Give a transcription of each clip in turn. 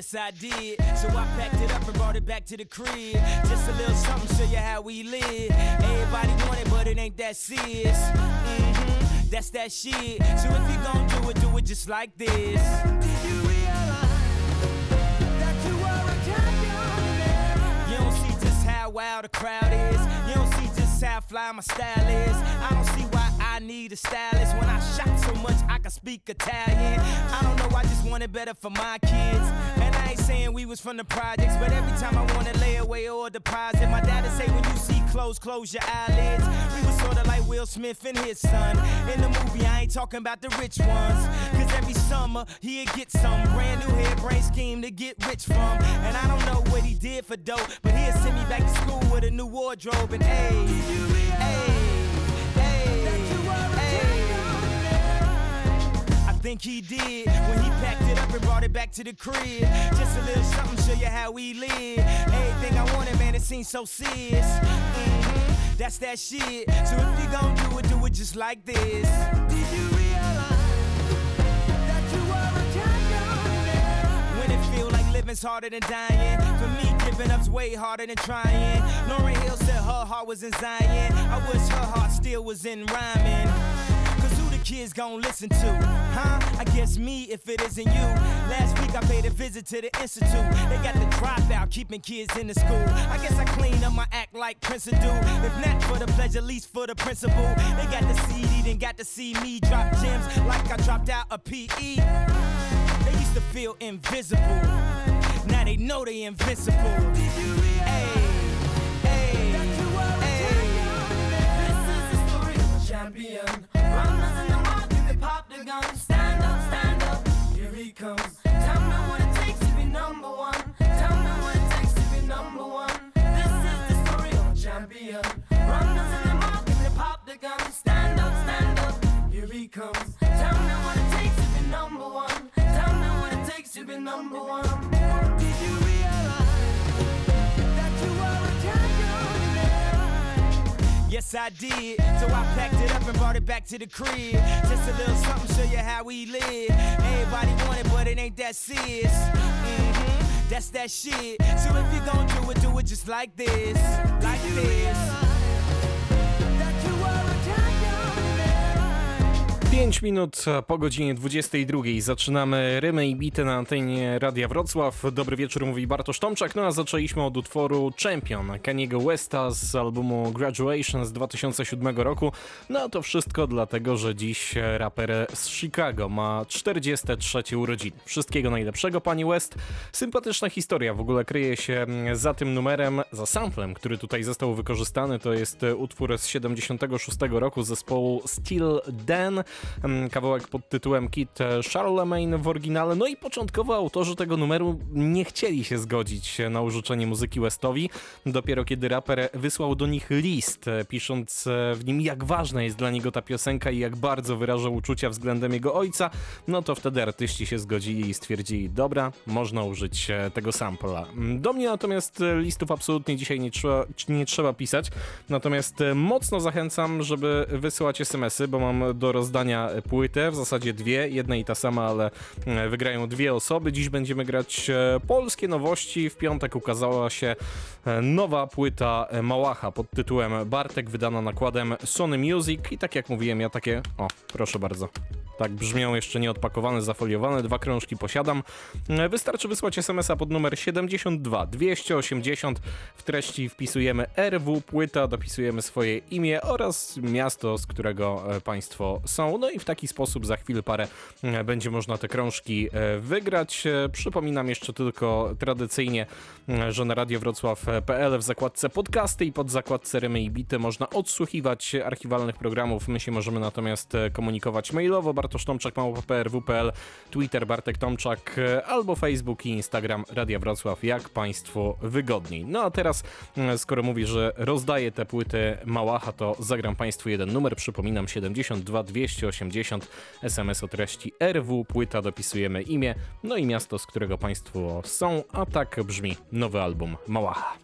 Yes, I did. So I packed it up and brought it back to the crib. Just a little something, show you how we live. Everybody want it, but it ain't that serious. Mm-hmm, that's that shit. So if you gon' do it, do it just like this. Did you realize that you were a champion? You don't see just how wild the crowd is. You don't see just how fly my style is. I don't see why I need a stylist when I shot so much I can speak Italian. I don't know, I just want it better for my kids. I saying we was from the projects, but every time I wanna lay away or deposit, my dad'd say when you see clothes, close your eyelids. We was sorta like Will Smith and his son. In the movie, I ain't talking about the rich ones. Cause every summer he'd get some brand new hairbrain scheme to get rich from. And I don't know what he did for dope, but he'd send me back to school with a new wardrobe and hey, hey. Think he did when he packed it up and brought it back to the crib. Just a little something, show you how we live. Everything I wanted, man, it seems so serious. Mm-hmm, that's that shit. So if you gon' do it, do it just like this. Did you realize that you were a champion? When it feel like living's harder than dying. For me, giving up's way harder than trying. Lauren Hill said her heart was in Zion. I wish her heart still was in rhyming kids gon' listen to? Huh? I guess me if it isn't you. Last week I paid a visit to the institute. They got the dropout, keeping kids in the school. I guess I clean up my act like Prince do. If not for the pleasure, least for the principal. They got the CD, then got to see me drop gems like I dropped out a PE. They used to feel invisible. Now they know they invincible. Hey, hey, hey. This is the story of a champion. Gun. Stand up, stand up, here he comes. Tell me what it takes to be number one. Tell me what it takes to be number one. This is the story of a champion. Runners in the market, they pop the gun. Stand up, stand up, here he comes. Tell me what it takes to be number one. Tell me what it takes to be number one. Did you Yes, I did. So I packed it up and brought it back to the crib. Just a little something, show you how we live. Everybody want it, but it ain't that serious. Mm-hmm, that's that shit. So if you gon' do it, do it just like this. Like this. 5 minut po godzinie 22 zaczynamy rymy i bity na antenie Radia Wrocław. Dobry wieczór, mówi Bartosz Tomczak. No a zaczęliśmy od utworu Champion Kaniego Westa z albumu Graduation z 2007 roku. No to wszystko dlatego, że dziś raper z Chicago ma 43 urodziny. Wszystkiego najlepszego, pani West. Sympatyczna historia w ogóle kryje się za tym numerem, za samplem, który tutaj został wykorzystany. To jest utwór z 76 roku zespołu Steel Dan kawałek pod tytułem Kit Charlemagne w oryginale. No i początkowo autorzy tego numeru nie chcieli się zgodzić na użyczenie muzyki Westowi. Dopiero kiedy raper wysłał do nich list, pisząc w nim jak ważna jest dla niego ta piosenka i jak bardzo wyraża uczucia względem jego ojca, no to wtedy artyści się zgodzili i stwierdzili, dobra, można użyć tego sampla. Do mnie natomiast listów absolutnie dzisiaj nie trzeba, nie trzeba pisać, natomiast mocno zachęcam, żeby wysyłać smsy, bo mam do rozdania płytę, w zasadzie dwie, jedna i ta sama, ale e, wygrają dwie osoby. Dziś będziemy grać e, polskie nowości. W piątek ukazała się e, nowa płyta Małacha pod tytułem Bartek, wydana nakładem Sony Music i tak jak mówiłem, ja takie, o, proszę bardzo. Tak brzmią jeszcze nieodpakowane, zafoliowane. Dwa krążki posiadam. Wystarczy wysłać SMS-a pod numer 72 280. W treści wpisujemy RW płyta, dopisujemy swoje imię oraz miasto, z którego Państwo są. No i w taki sposób za chwilę parę e, będzie można te krążki e, wygrać. E, przypominam jeszcze tylko tradycyjnie, że na radiowrocław.pl w zakładce podcasty i pod zakładce Rymy i Bity można odsłuchiwać archiwalnych programów. My się możemy natomiast komunikować mailowo. Bartosz Tomczak, małpa.prw.pl, Twitter Bartek Tomczak albo Facebook i Instagram Radia Wrocław, jak Państwu wygodniej. No a teraz, skoro mówi, że rozdaje te płyty Małacha, to zagram Państwu jeden numer. Przypominam 72 200 280 SMS o treści RW, płyta, dopisujemy imię, no i miasto, z którego Państwo są, a tak brzmi nowy album Małacha.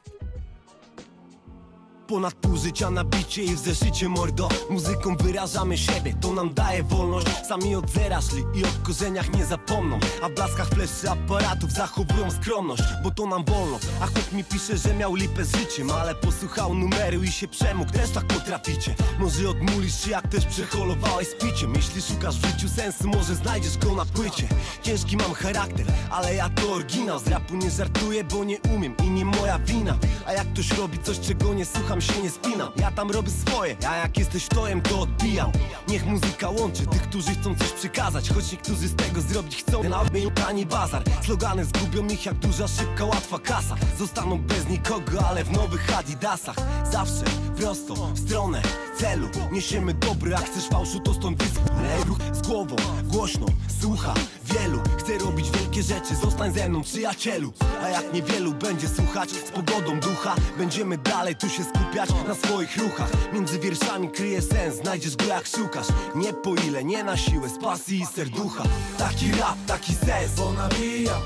Ponad pół życia na bicie i w zeszycie mordo. Muzyką wyrażamy siebie, to nam daje wolność. Sami od zera szli i o korzeniach nie zapomną. A w blaskach fleszy aparatów zachowują skromność Bo to nam wolno, a chłop mi pisze, że miał lipę z życiem Ale posłuchał numeru i się przemógł, też tak potraficie. Może odmulisz się jak też przeholowałeś z piciem. Jeśli szukasz w życiu sensu, może znajdziesz go na płycie. Ciężki mam charakter, ale ja to oryginał. Z rapu nie żartuję, bo nie umiem i nie moja wina. A jak ktoś robi coś, czego nie słucham, się nie spinam. Ja tam robię swoje, a jak jesteś tojem, to odbijam. Niech muzyka łączy tych, którzy chcą coś przekazać. Choć niektórzy z tego zrobić chcą. Na odmień tani bazar. Slogany zgubią ich jak duża, szybka, łatwa kasa. Zostaną bez nikogo, ale w nowych adidasach. Zawsze prosto, w stronę celu. Niesiemy dobre, a chcesz fałszu, to stąd wyschł Ruch z głową, głośno, słucha wielu. Chcę robić wielkie rzeczy, zostań ze mną przyjacielu. A jak niewielu będzie słuchać z pogodą ducha Będziemy dalej. Tu się skupiać na swoich ruchach. Między wierszami kryje sens, znajdziesz go jak szukasz. Nie po ile, nie na siłę, z pasji i serducha. Taki rap, taki sens, Bo nabijam,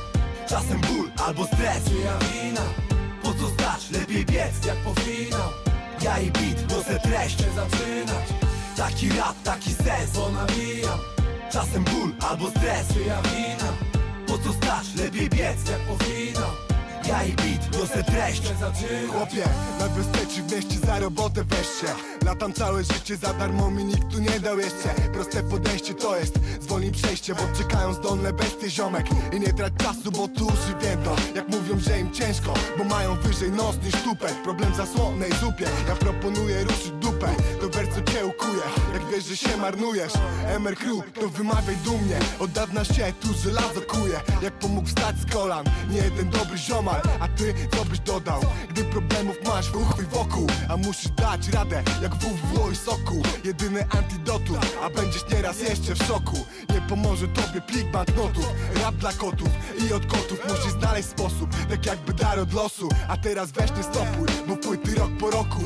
czasem ból albo stres. Czyja wina? Po co stać, lepiej biec Jak po Ja i beat, niosę treść chcę zaczynać. Taki rap, taki sens. Bo nabijam, Czasem ból albo stres. Czyja wina? Po co stać, lepiej biec Jak po Ja i beat, niosę treść. Chłopie, na wyspę czy w mieście za robotę weź się Latam całe życie za darmo mi nikt tu nie dał jeszcze. Proste podejście to jest zwolnij przejście Bo czekają zdolne bestie ziomek. I nie trać czasu, bo tu więdą Jak mówią, że im ciężko, bo mają wyżej nos niż tupet. Problem zasłonej zupie, ja proponuję ruszyć dupę To wersu cię ukuje, jak wiesz, że się marnujesz MR Crew, to wymawiaj dumnie. Od dawna się tu żelazo kuje. Jak pomógł wstać z kolan, nie jeden dobry ziomal. A ty co byś dodał, gdy problemów masz w uchwyj wokół. A musisz dać radę, jak WWO i soku. Jedyny antidotum, a będziesz nieraz jeszcze w szoku. Nie pomoże tobie plik banknotów Rap dla kotów i od kotów musisz znaleźć sposób. Tak jakby dar od losu. A teraz weź nie stopuj, bo płyty rok po roku.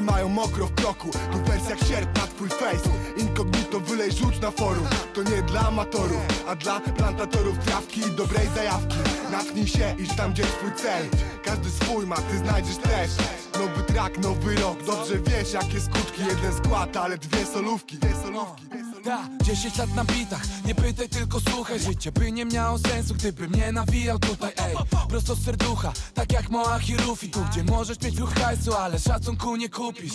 Mają mokro w kroku. Tu wersja jak sierp na twój face Inkognito wylej rzuć na forum. To nie dla amatorów, a dla plantatorów trawki i dobrej zajawki. Natchnij się, idź tam gdzie twój cel. Każdy swój ma, ty znajdziesz też. Nowy track, nowy rok. Dobrze wiesz jakie skutki. Jeden skład, ale dwie solówki. Dwie solówki. Da, 10 lat na bitach, nie pytaj tylko słuchaj Życie. By nie miało sensu, gdybym nie nawijał tutaj Ej, prosto z serducha, tak jak Moach i Rufi Tu gdzie możesz mieć ruch hajsu, ale szacunku nie kupisz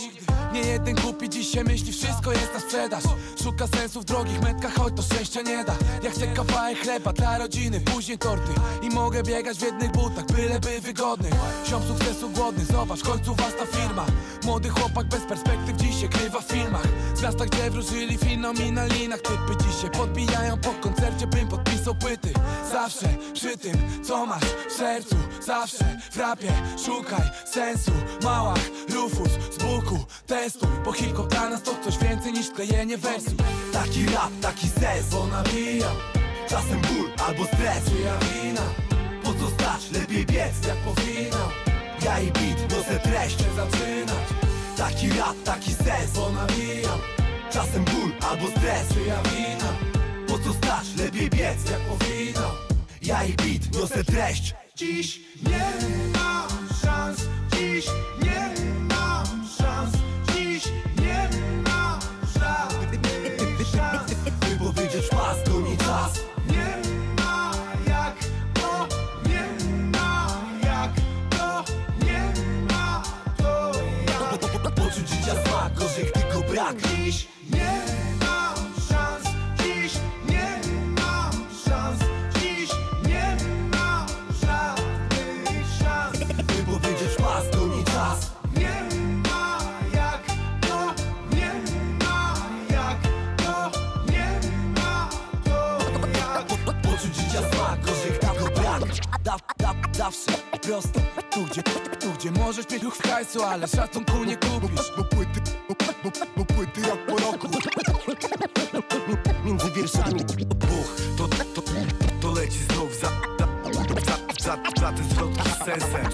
Nie jeden kupi dzisiaj myśli, wszystko jest na sprzedaż. Szuka sensu w drogich metkach, choć to szczęścia nie da. Ja chcę kawałek chleba dla rodziny, później torty. I mogę biegać w jednych butach, byleby wygodnych Ziom sukcesu głodny, zobacz, w końcu własna firma. Młody chłopak bez perspektyw dziś się krywa w filmach miasta, gdzie wróżyli finał mi na linach Typy dzisiaj podbijają po koncercie, bym podpisał płyty. Zawsze przy tym, co masz w sercu. Zawsze w rapie szukaj sensu. Małach, Rufus, z buku, testuj Bo hip-hop dla nas to coś więcej niż klejenie wersów Taki rap, taki sens Bo nabijam, Czasem ból albo stres czyja wina. Po co stać, lepiej biec Jak po finał, Ja i beat, niosę treść zaczynać Taki rap, taki sens Bo nabijam, Czasem ból albo stres czyja wina. Po co stać, lepiej biec Jak po finał Ja i beat, niosę treść. Dziś nie mam szans, dziś nie Zawsze prosto Tu gdzie, tu gdzie możesz mieć ruch w hajsu, ale szacunku nie kupisz. Bo płyty, bo, bo, płyty rok po roku. Między wierszami. Buch, to, to, to leci znów za, za, za, za, te zwrotki z sensem.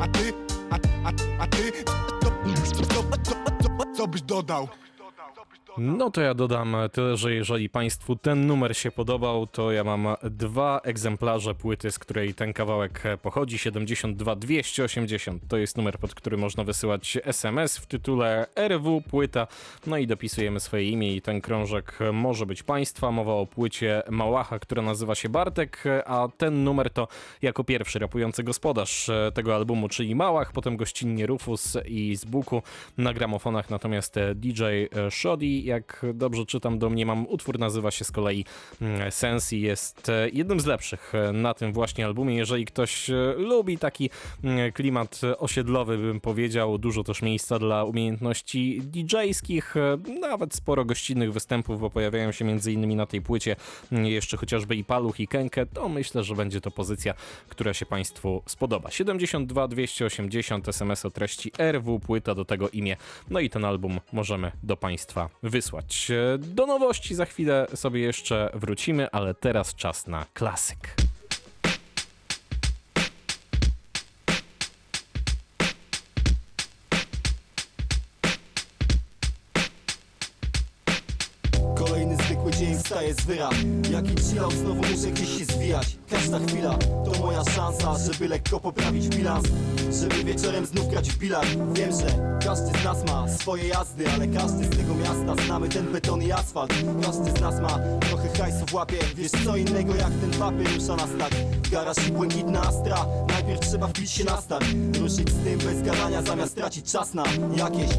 A ty, a, a, a ty Co, co, co, co, co byś dodał? No to ja dodam tyle, że jeżeli Państwu ten numer się podobał, to ja mam dwa egzemplarze płyty, z której ten kawałek pochodzi, 72 280. To jest numer, pod który można wysyłać SMS w tytule RW płyta, no i dopisujemy swoje imię i ten krążek może być Państwa. Mowa o płycie Małacha, która nazywa się Bartek, a ten numer to jako pierwszy rapujący gospodarz tego albumu, czyli Małach, potem gościnnie Rufus i z Buku na gramofonach, natomiast DJ Shoddy, jak dobrze czytam, domniemam, utwór nazywa się z kolei mm, Sensi, jest e, jednym z lepszych e, na tym właśnie albumie. Jeżeli ktoś e, lubi taki mm, klimat osiedlowy, bym powiedział, dużo też miejsca dla umiejętności DJ-skich, nawet sporo gościnnych występów, bo pojawiają się między innymi na tej płycie mm, jeszcze chociażby i Paluch i Kenke, to myślę, że będzie to pozycja, która się Państwu spodoba. 72 280 SMS o treści RW, płyta do tego imię, no i ten album możemy do Państwa wysłać. Do nowości za chwilę sobie jeszcze wrócimy, ale teraz czas na klasyk. Wstaje z wyra Jaki chillał, znowu muszę gdzieś się zwijać. Każda chwila to moja szansa Żeby lekko poprawić bilans. Żeby wieczorem znów grać w bilar Wiem, że każdy z nas ma swoje jazdy Ale każdy z tego miasta znamy ten beton i asfalt. Każdy z nas ma trochę hajsu w łapie. Wiesz co innego jak ten papier rusza nas tak Garaż i błękitna astra. Najpierw trzeba wbić się na start. Ruszyć z tym bez gadania zamiast tracić czas na jakieś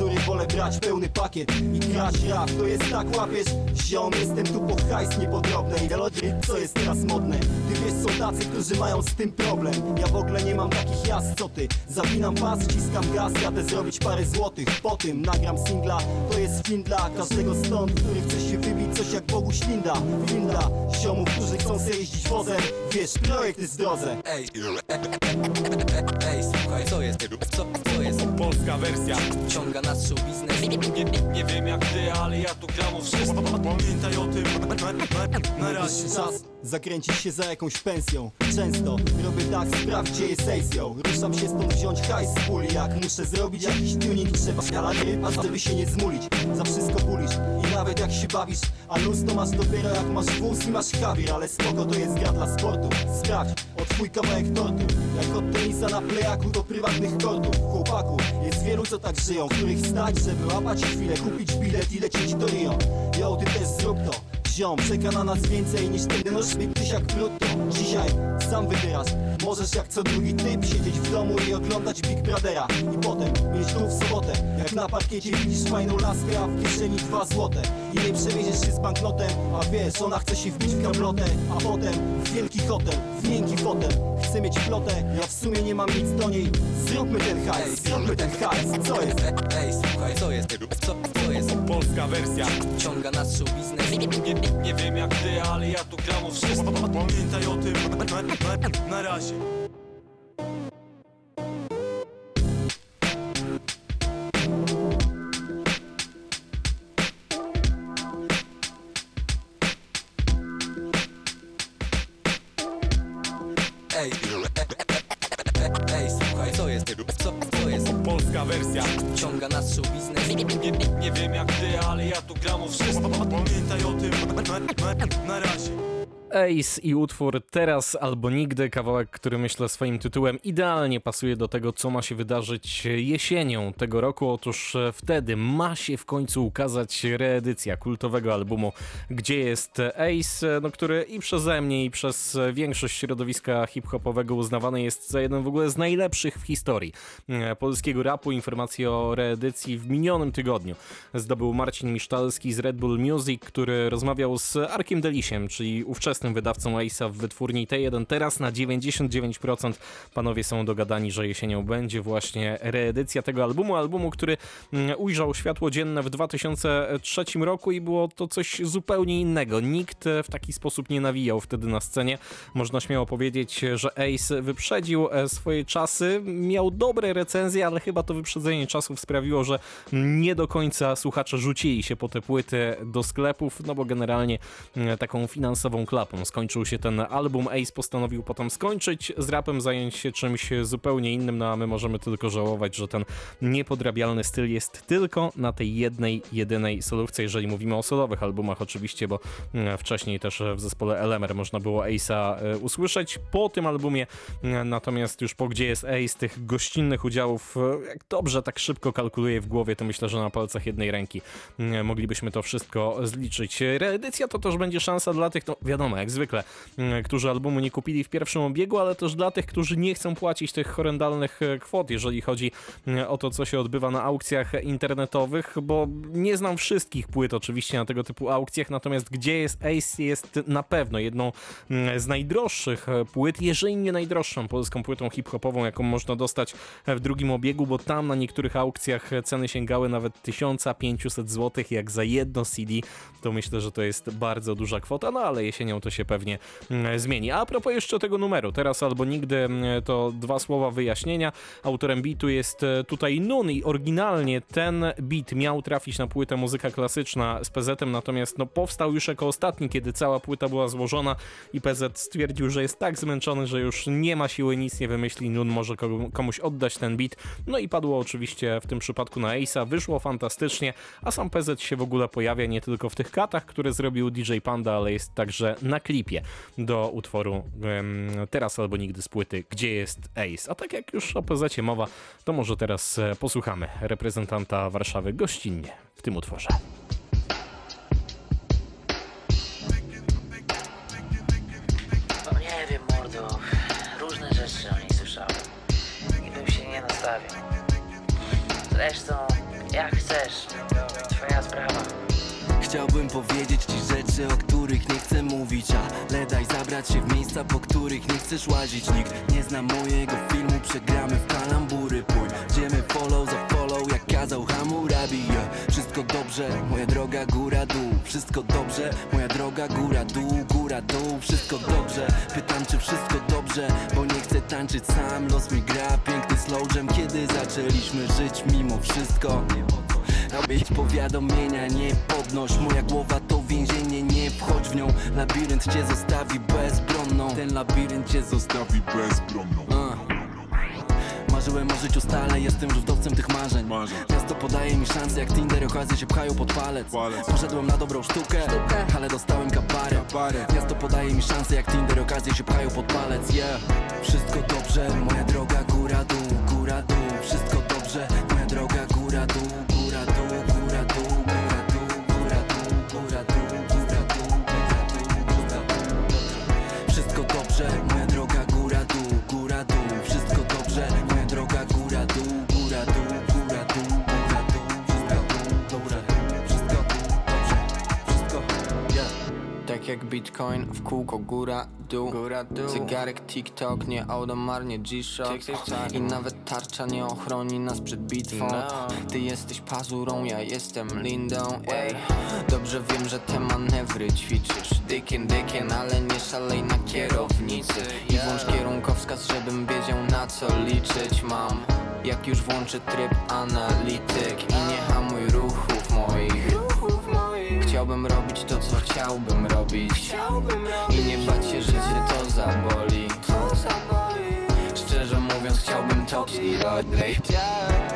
bzdury Wolę brać pełny pakiet i grać rap To jest tak łapiesz. Ziom, jestem tu po hajs niepodrobnej Melodii, co jest teraz modne. Ty wiesz, są tacy, którzy mają z tym problem. Ja w ogóle nie mam takich jazd, co ty. Zapinam pas, wciskam gaz, jadę zrobić parę złotych. Po tym nagram singla, to jest fin dla każdego stąd Który chce się wybić coś jak Bogu ślinda Winda, ziomów, którzy chcą sobie jeździć wozem Wiesz, projekt jest w drodze. Ej, ej, słuchaj, co jest, co, co jest? Polska wersja. Ciąga nas show biznes nie, nie, wiem jak ty, ale ja tu gram o wszystko Pamiętaj o tym. Na, razie czas zakręcić się za jakąś pensją. Często robię tak, sprawdź gdzie jest sesją. Ruszam się stąd wziąć hajs z puli. Jak muszę zrobić jakiś tuning Trzeba skala a żeby się nie zmulić. Za wszystko bulisz i nawet jak się bawisz A luz to masz dopiero jak masz wóz i masz hawir Ale spoko to jest gra dla sportu. Sprawdź, o twój kawałek tortu. Jak od tenisa na plejaku do prywatnych kortów. Chłopaku, jest wielu co tak żyją Których stać, żeby łapać chwilę Kupić bilet i lecieć do Rio Yo, ty też zrób to Ziom, czeka na nas więcej niż ten noż tyś jak brutto Dzisiaj sam wybierasz. Możesz jak co drugi typ siedzieć w domu i oglądać Big Brothera. I potem mieć tu w sobotę. Jak na parkiecie widzisz fajną laskę, a w kieszeni dwa złote. I nie przewieziesz się z banknotem A wiesz, ona chce się wbić w gablotę. A potem w wielki hotel, w miękki fotel. Chce mieć flotę, ja w sumie nie mam nic do niej. Zróbmy ten hajs, zróbmy ten hajs, co jest? Ej, słuchaj, co jest, co, co jest? Polska wersja. Ciąga nas show biznes nie, wiem jak ty, ale ja tu gram o wszystko Pamiętaj o tym. Na, na, na razie Ace i utwór Teraz albo Nigdy, kawałek, który myślę swoim tytułem idealnie pasuje do tego, co ma się wydarzyć jesienią tego roku. Otóż e, wtedy ma się w końcu ukazać reedycja kultowego albumu Gdzie jest Ace, no, który i przeze mnie, i przez większość środowiska hip-hopowego uznawany jest za jeden w ogóle z najlepszych w historii e, polskiego rapu. Informacje o reedycji w minionym tygodniu zdobył Marcin Misztalski z Red Bull Music, który rozmawiał z Arkiem Delisiem, czyli ówczesnym wydawcą Ace'a w wytwórni T1. Teraz na 99% panowie są dogadani, że jesienią będzie właśnie reedycja tego albumu. Albumu, który mm, ujrzał światło dzienne w 2003 roku i było to coś zupełnie innego. Nikt w taki sposób nie nawijał wtedy na scenie. Można śmiało powiedzieć, że Ace wyprzedził e, swoje czasy. Miał dobre recenzje, ale chyba to wyprzedzenie czasów sprawiło, że nie do końca słuchacze rzucili się po te płyty do sklepów, no bo generalnie mm, taką finansową klapę skończył się ten album. Ace postanowił potem skończyć z rapem, zająć się czymś zupełnie innym, no a my możemy tylko żałować, że ten niepodrabialny styl jest tylko na tej jednej, jedynej solówce, jeżeli mówimy o solowych albumach oczywiście, bo mm, wcześniej też w zespole Elemer można było Ace'a e, usłyszeć po tym albumie, mm, natomiast już po Gdzie jest Ace, tych gościnnych udziałów, e, jak dobrze tak szybko kalkuluję w głowie, to myślę, że na palcach jednej ręki moglibyśmy to wszystko zliczyć. Reedycja to też będzie szansa dla tych, no wiadomo, jak zwykle, mm, którzy albumu nie kupili w pierwszym obiegu, ale też dla tych, którzy nie chcą płacić tych horrendalnych e, kwot, jeżeli chodzi mm, o to, co się odbywa na aukcjach internetowych, bo nie znam wszystkich płyt oczywiście na tego typu aukcjach, natomiast Gdzie jest Ace jest na pewno jedną mm, z najdroższych e, płyt, jeżeli nie najdroższą polską płytą hip-hopową, jaką można dostać w drugim obiegu, bo tam na niektórych aukcjach ceny sięgały nawet 1500 zł, jak za jedno CD, to myślę, że to jest bardzo duża kwota, no ale jesienią to się pewnie mm, zmieni. A propos jeszcze tego numeru, teraz albo nigdy mm, to dwa słowa wyjaśnienia. Autorem beatu jest e, tutaj Nun i oryginalnie ten beat miał trafić na płytę muzyka klasyczna z PZ-em, natomiast no, powstał już jako ostatni, kiedy cała płyta była złożona i PZ stwierdził, że jest tak zmęczony, że już nie ma siły, nic nie wymyśli, Nun może komuś oddać ten beat. No i padło oczywiście w tym przypadku na Ace'a, wyszło fantastycznie, a sam PZ się w ogóle pojawia nie tylko w tych katach, które zrobił DJ Panda, ale jest także na klipie do utworu um, Teraz albo nigdy z płyty Gdzie jest Ace. A tak jak już o PZ mowa, to może teraz e, posłuchamy reprezentanta Warszawy gościnnie w tym utworze. No nie wiem, mordo. Różne rzeczy o niej słyszałem. I bym się nie nastawił. Zresztą, jak chcesz. Twoja sprawa. Chciałbym powiedzieć ci rzeczy, o których nie chcę mówić Ale daj zabrać się w miejsca, po których nie chcesz łazić. Nikt nie zna mojego filmu, przegramy w kalambury Pójdziemy follow za follow, jak kazał Hammurabi. Yeah. Wszystko dobrze, moja droga góra dół. Wszystko dobrze, moja droga góra dół Góra dół, wszystko dobrze Pytam czy wszystko dobrze, bo nie chcę tańczyć sam. Los mi gra, piękny slow jam. Kiedy zaczęliśmy żyć mimo wszystko? Robić powiadomienia, nie podnoś. Moja głowa to więzienie, nie wchodź w nią. Labirynt cię zostawi bezbronną. Ten labirynt cię zostawi bezbronną. Uh. Marzyłem o życiu stale, jestem żółtowcem tych marzeń. Miasto podaje mi szansę, jak Tinder okazje się pchają pod palec. Poszedłem na dobrą sztukę, ale dostałem kabaret Miasto podaje mi szansę, jak Tinder okazje się pchają pod palec. Yeah, wszystko dobrze, moja droga góra dół, góra dół. Wszystko bitcoin, w kółko góra, dół, góra, dół. Zegarek TikTok, nie auto, marnie G-Shock I nawet tarcza nie ochroni nas przed bitwą. Ty jesteś pazurą, ja jestem lindą, ej. Dobrze wiem, że te manewry ćwiczysz. Dykiem, dykiem, ale nie szalej na kierownicy. I włącz kierunkowskaz, żebym wiedział na co liczyć mam. Jak już włączę tryb analityk I nie hamuj Chciałbym robić to, co chciałbym robić. I nie bać się, że cię to zaboli. Szczerze mówiąc, chciałbym to i robić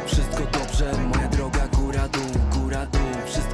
Wszystko dobrze, moja droga góra dół, góra dół. Wszystko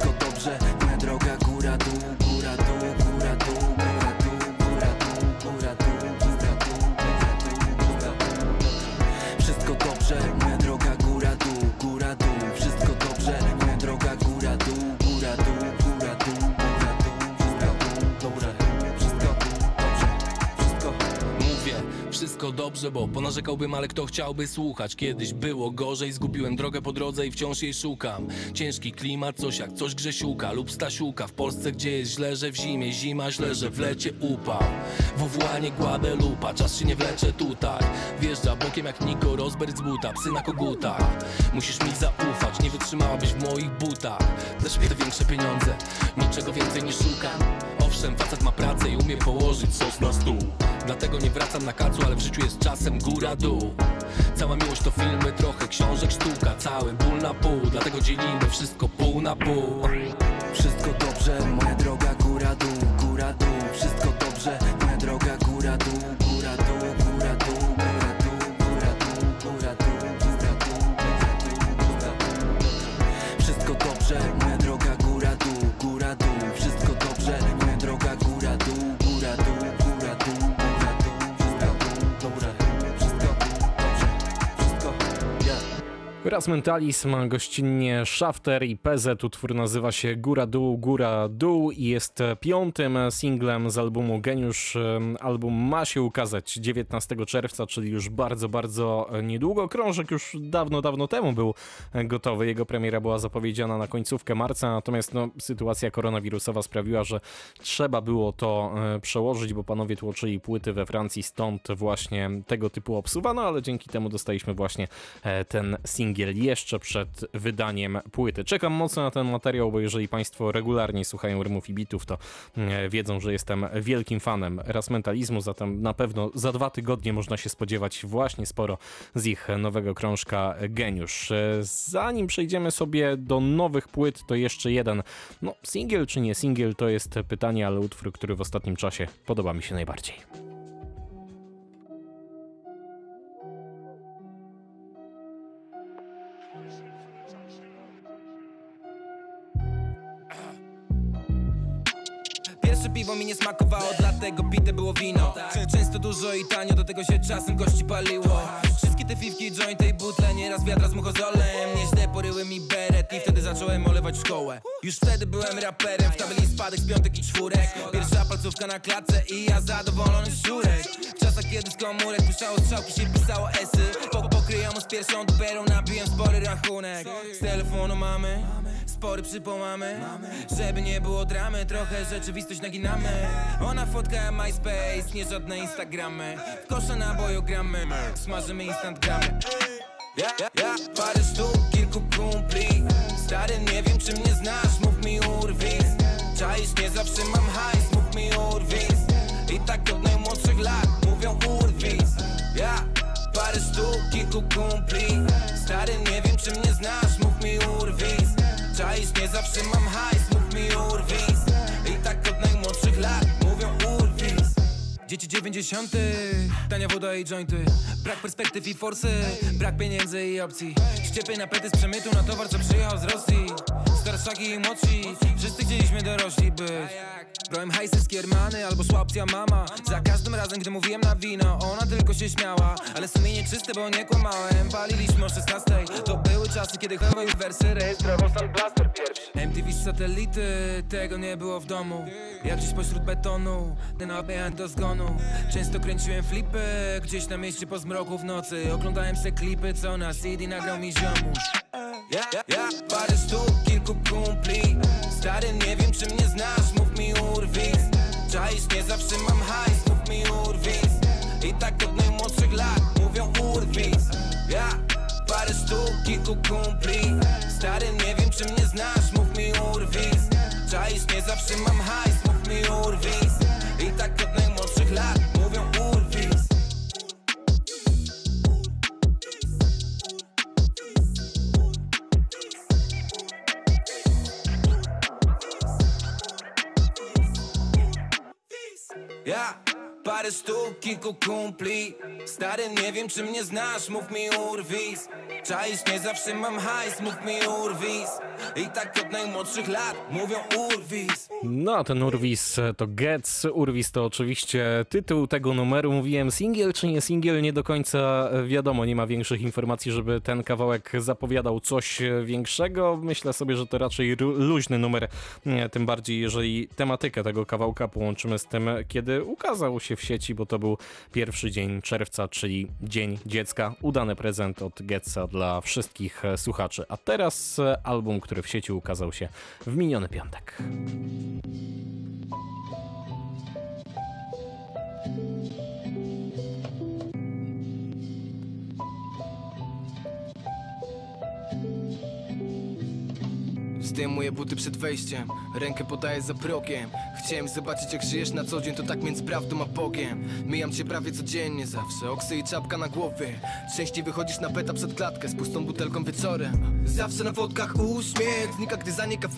wszystko dobrze, bo ponarzekałbym, ale kto chciałby słuchać? Kiedyś było gorzej, zgubiłem drogę po drodze i wciąż jej szukam. Ciężki klimat, coś jak coś Grzesiuka lub Stasiuka. W Polsce, gdzie jest źle, że w zimie zima, źle, że w lecie upał Wołanie Guadalupa, czas się nie wlecze tutaj. Wjeżdża bokiem jak Niko Rosberg z buta, psy na kogutach. Musisz mi zaufać, nie wytrzymałabyś w moich butach. Też te większe pieniądze, niczego więcej nie szukam Owszem, facet ma pracę i umie położyć sos na stół. Dlatego nie wracam na kacu, ale w życiu jest czasem góra-dół. Cała miłość to filmy, trochę książek, sztuka Cały ból na pół, dlatego dzielimy wszystko pół na pół. Wszystko dobrze, moja droga góra dół, góra dół Wszystko Raz Mentalizm, gościnnie Shafter i PZ. Utwór nazywa się Góra Dół, Góra Dół i jest piątym singlem z albumu Geniusz. Album ma się ukazać 19 czerwca, czyli już bardzo, bardzo niedługo. Krążek już dawno, dawno temu był gotowy. Jego premiera była zapowiedziana na końcówkę marca, natomiast no, sytuacja koronawirusowa sprawiła, że trzeba było to e, przełożyć, bo panowie tłoczyli płyty we Francji, stąd właśnie tego typu obsuwa, no ale dzięki temu dostaliśmy właśnie e, ten singiel jeszcze przed wydaniem płyty. Czekam mocno na ten materiał, bo jeżeli Państwo regularnie słuchają rymów i bitów, to e, wiedzą, że jestem wielkim fanem rasmentalizmu, zatem na pewno za dwa tygodnie można się spodziewać właśnie sporo z ich nowego krążka Geniusz. Zanim przejdziemy sobie do nowych płyt, to jeszcze jeden, no singiel czy nie singiel, to jest pytanie, ale utwór, który w ostatnim czasie podoba mi się najbardziej. Nie smakowało, dlatego bite było wino. Często dużo i tanio, do tego się czasem kości paliło. Wszystkie te fifki, jointy i butle, nieraz wiadra z muchozolem Nieźle poryły mi beret i wtedy zacząłem olewać szkołę. Już wtedy byłem raperem, w tabeli spadek z piątek i czwórek. Pierwsza palcówka na klatce i ja zadowolony szurek W czasach kiedy z komórek puszczało strzałki się pisało esy. Po, Pokryjomu z pierwszą dopiero nabiłem spory rachunek. Z telefonu mamy spory przypołamy Żeby nie było dramy, trochę rzeczywistość naginamy. Ona fotka MySpace, nie żadne Instagramy. W kosza na gramy, smażymy instant gramy. Ja, ja, ja, parę sztuk, kilku kumpli. Stary, nie wiem czy mnie znasz, mów mi urwis. Czaisz, nie zawsze mam hajs, mów mi urwis. I tak od najmłodszych lat mówią urwis. Ja, parę sztuk, kilku kumpli. Stary, nie wiem czy mnie znasz, mów mi urwis Czaisz, nie zawsze mam hajs, mów mi urwis. I tak od najmłodszych lat mówią urwis. Dzieci dziewięćdziesiąty, tania woda i jointy. Brak perspektyw i forsy, brak pieniędzy i opcji. Ściepy na pety z przemytu na towar, co przyjechał z Rosji. Starszaki i młodsi, wszyscy chcieliśmy dorośli być Brałem hajsy z kiermany albo szła opcja mama. Za każdym razem, gdy mówiłem na wino, ona tylko się śmiała. Ale sumienie czyste, bo nie kłamałem. Paliliśmy o 16 To były czasy, kiedy chyba wersy rejestrował Stan Blaster pierwszy. MTV z satelity, tego nie było w domu. Jak gdzieś pośród betonu, ten obejęt do zgonu. Często kręciłem flipy, gdzieś na mieście po zmroku w nocy. Oglądałem se klipy, co na CD nagrał mi ziomuś. Ja, ja, ja, parę sztuk, kilku kumpli. Stary, nie wiem czy mnie znasz, mi urwis. Czaisz, nie zawsze mam hajs, mów mi urwis. I tak od najmłodszych lat mówią urwis. Ja, parę sztuk, kilku kumpli. Stary, nie wiem czy mnie znasz, mów mi urwis. Czaisz, nie zawsze mam hajs, mów mi urwis. I tak od najmłodszych lat Ja, parę sztuk, kilku kumpli Stary, nie wiem czy mnie znasz, mów mi urwis Czaisz, nie zawsze mam hajs, mów mi urwis I tak od najmłodszych lat mówią urwis No ten Urwis to Gets. Urwis to oczywiście tytuł tego numeru. Mówiłem singiel czy nie singiel, nie do końca wiadomo. Nie ma większych informacji, żeby ten kawałek zapowiadał coś większego. Myślę sobie, że to raczej luźny numer. Tym bardziej, jeżeli tematykę tego kawałka połączymy z tym, kiedy ukazał się w sieci, bo to był pierwszy dzień czerwca, czyli Dzień Dziecka. Udany prezent od Getsa dla wszystkich słuchaczy. A teraz album, który w sieci ukazał się w miniony piątek. Zdejmuję buty przed wejściem, rękę podaję za progiem. Chciałem zobaczyć jak żyjesz na co dzień, to tak między prawdą a Bogiem. Mijam cię prawie codziennie zawsze, oksy i czapka na głowie. Częściej wychodzisz na peta przed klatkę z pustą butelką wieczorem. Zawsze na wodkach uśmiech, znika gdy zanika w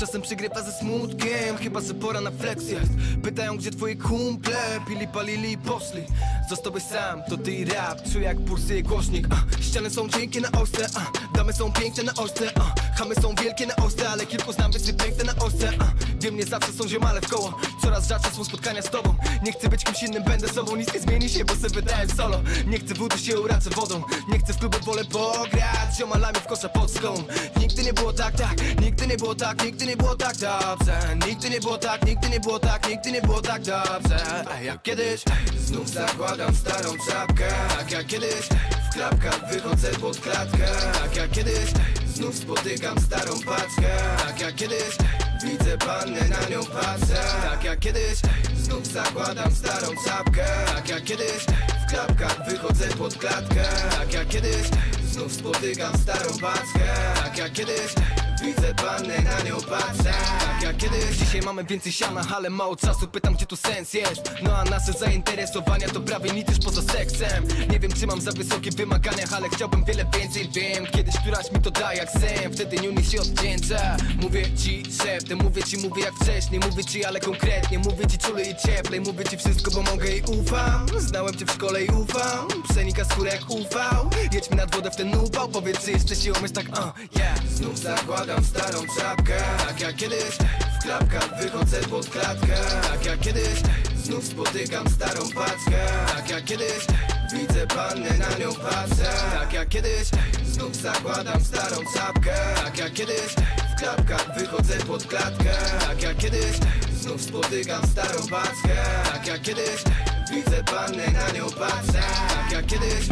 Czasem przygrywa ze smutkiem, chyba że pora na flex jest Pytają gdzie twoi kumple, pili, palili i poszli. Zostałeś sam, to ty i rap, czuję jak pulsuje głośnik. A, Ściany są cienkie na ostre, a, damy są piękne na ostre a, Chamy są wielkie na ostrze, ale kilku znam wysyp piękne na ostrze a, Wiem, nie zawsze są ziomale w koło. Coraz rzadsze są spotkania z tobą. Nie chcę być kimś innym, będę sobą Nic nie zmieni się, bo sobie wydałem solo. Nie chcę wódy się uraczę wodą. Nie chcę w klubie, wolę pograć Ziomalami w kosza pod skałą. Nigdy nie było tak, tak Nigdy nie było tak, nigdy nie było tak dobrze. Nigdy nie było tak, nigdy nie było tak Nigdy nie było tak dobrze. A jak kiedyś Znów zakładam starą czapkę. Tak jak kiedyś W klapkach wychodzę pod klatkę. Tak jak kiedyś Znów spotykam starą paczkę. Tak jak kiedyś Widzę pannę, na nią patrzę. Tak jak kiedyś Znów zakładam starą czapkę. Tak jak kiedyś W klapkach wychodzę pod klatkę. Tak jak kiedyś Znów spotykam starą paczkę. Tak jak kiedyś Widzę pannę, na nią patrzę. Tak jak kiedyś Dzisiaj mamy więcej siana, ale mało czasu Pytam gdzie tu sens jest. No a nasze zainteresowania to prawie nic już poza seksem. Nie wiem czy mam za wysokie wymagania Ale chciałbym wiele więcej, wiem. Kiedyś któraś mi to da jak sen Wtedy nie się odwdzięcza Mówię ci szeptem, mówię ci, mówię jak wcześniej. Mówię ci, ale konkretnie Mówię ci czule i cieplej. Mówię ci wszystko, bo mogę i ufam. Znałem cię w szkole i ufam. Przenika skórę jak ufał. Jedź mi nad wodę w ten upał. Powiedz czy jeszcze się umyć tak, uh, yeah. Znów zakładam starą czapkę. Tak jak kiedyś W klapkach wychodzę pod klatkę. Tak jak kiedyś Znów spotykam starą paczkę. Tak jak kiedyś Widzę pannę, na nią patrzę. Tak jak kiedyś Znów zakładam starą czapkę. Tak jak kiedyś W klapkach wychodzę pod klatkę. Tak jak kiedyś Znów spotykam starą paczkę. Tak jak kiedyś Widzę pannę, na nią patrzę. Tak jak kiedyś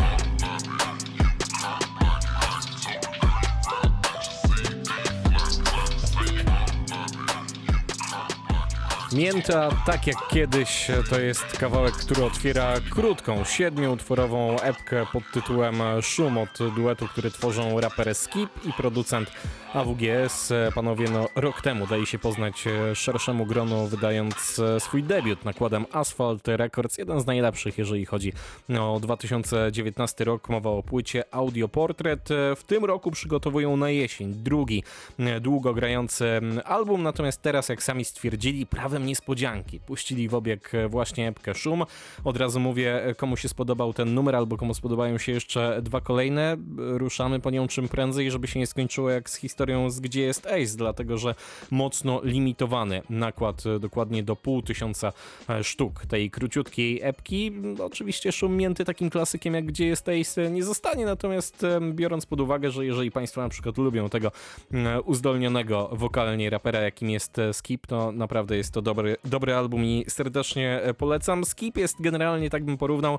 Mięta, tak jak kiedyś, to jest kawałek, który otwiera krótką, siedmiutworową epkę pod tytułem Szum od duetu, który tworzą raper Skip i producent AWGS. Panowie, no rok temu dali się poznać szerszemu gronu, wydając swój debiut nakładem Asphalt Records, jeden z najlepszych, jeżeli chodzi o 2019 rok. Mowa o płycie Audio Portret. W tym roku przygotowują na jesień drugi długo grający album, natomiast teraz, jak sami stwierdzili, prawem niespodzianki. Puścili w obieg właśnie epkę Szum. Od razu mówię, komu się spodobał ten numer, albo komu spodobają się jeszcze dwa kolejne. Ruszamy po nią czym prędzej, żeby się nie skończyło jak z historią z Gdzie jest Ace, dlatego że mocno limitowany nakład dokładnie do pół tysiąca sztuk tej króciutkiej epki. Oczywiście Szum mięty takim klasykiem jak Gdzie jest Ace nie zostanie, natomiast biorąc pod uwagę, że jeżeli Państwo na przykład lubią tego uzdolnionego wokalnie rapera, jakim jest Skip, to naprawdę jest to dobry, dobry album i serdecznie polecam. Skip jest generalnie, tak bym porównał,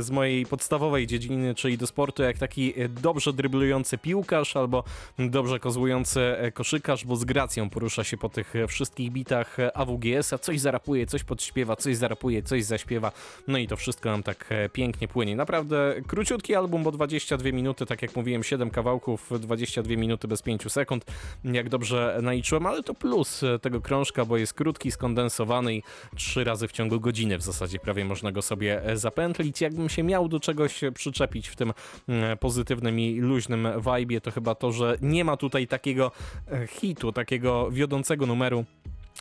z mojej podstawowej dziedziny, czyli do sportu, jak taki dobrze dryblujący piłkarz albo dobrze kozłujący koszykarz, bo z gracją porusza się po tych wszystkich bitach AWGS-a, coś zarapuje, coś podśpiewa, coś zarapuje, coś zaśpiewa, no i to wszystko nam tak pięknie płynie. Naprawdę króciutki album, bo 22 minuty, tak jak mówiłem, 7 kawałków, 22 minuty bez 5 sekund, jak dobrze naliczyłem, ale to plus tego krążka, bo jest krótki, skondensowany i trzy razy w ciągu godziny w zasadzie prawie można go sobie zapętlić. Jakbym się miał do czegoś przyczepić w tym pozytywnym i luźnym vibe, to chyba to, że nie ma tutaj takiego hitu, takiego wiodącego numeru